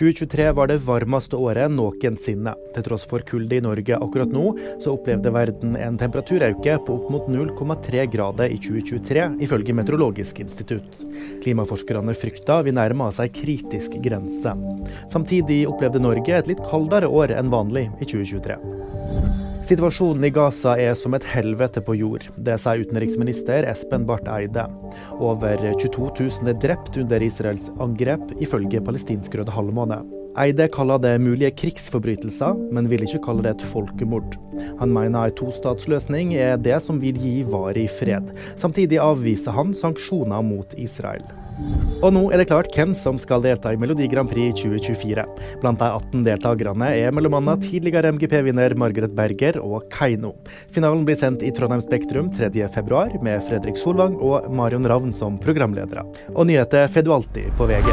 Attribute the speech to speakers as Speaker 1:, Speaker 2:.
Speaker 1: 2023 var det varmeste året noensinne. Til tross for kulde i Norge akkurat nå, så opplevde verden en temperaturauke på opp mot 0,3 grader i 2023, ifølge Meteorologisk institutt. Klimaforskerne frykta vi nærma oss ei kritisk grense. Samtidig opplevde Norge et litt kaldere år enn vanlig i 2023. Situasjonen i Gaza er som et helvete på jord. Det sier utenriksminister Espen Barth Eide. Over 22 000 er drept under Israels angrep, ifølge palestinsk Røde Halvmåne. Eide kaller det mulige krigsforbrytelser, men vil ikke kalle det et folkemord. Han mener en tostatsløsning er det som vil gi varig fred. Samtidig avviser han sanksjoner mot Israel. Og nå er det klart hvem som skal delta i Melodi Grand Prix 2024. Blant de 18 deltakerne er bl.a. tidligere MGP-vinner Margaret Berger og Keiino. Finalen blir sendt i Trondheim Spektrum 3.2, med Fredrik Solvang og Marion Ravn som programledere. Og nyheter får du alltid på VG.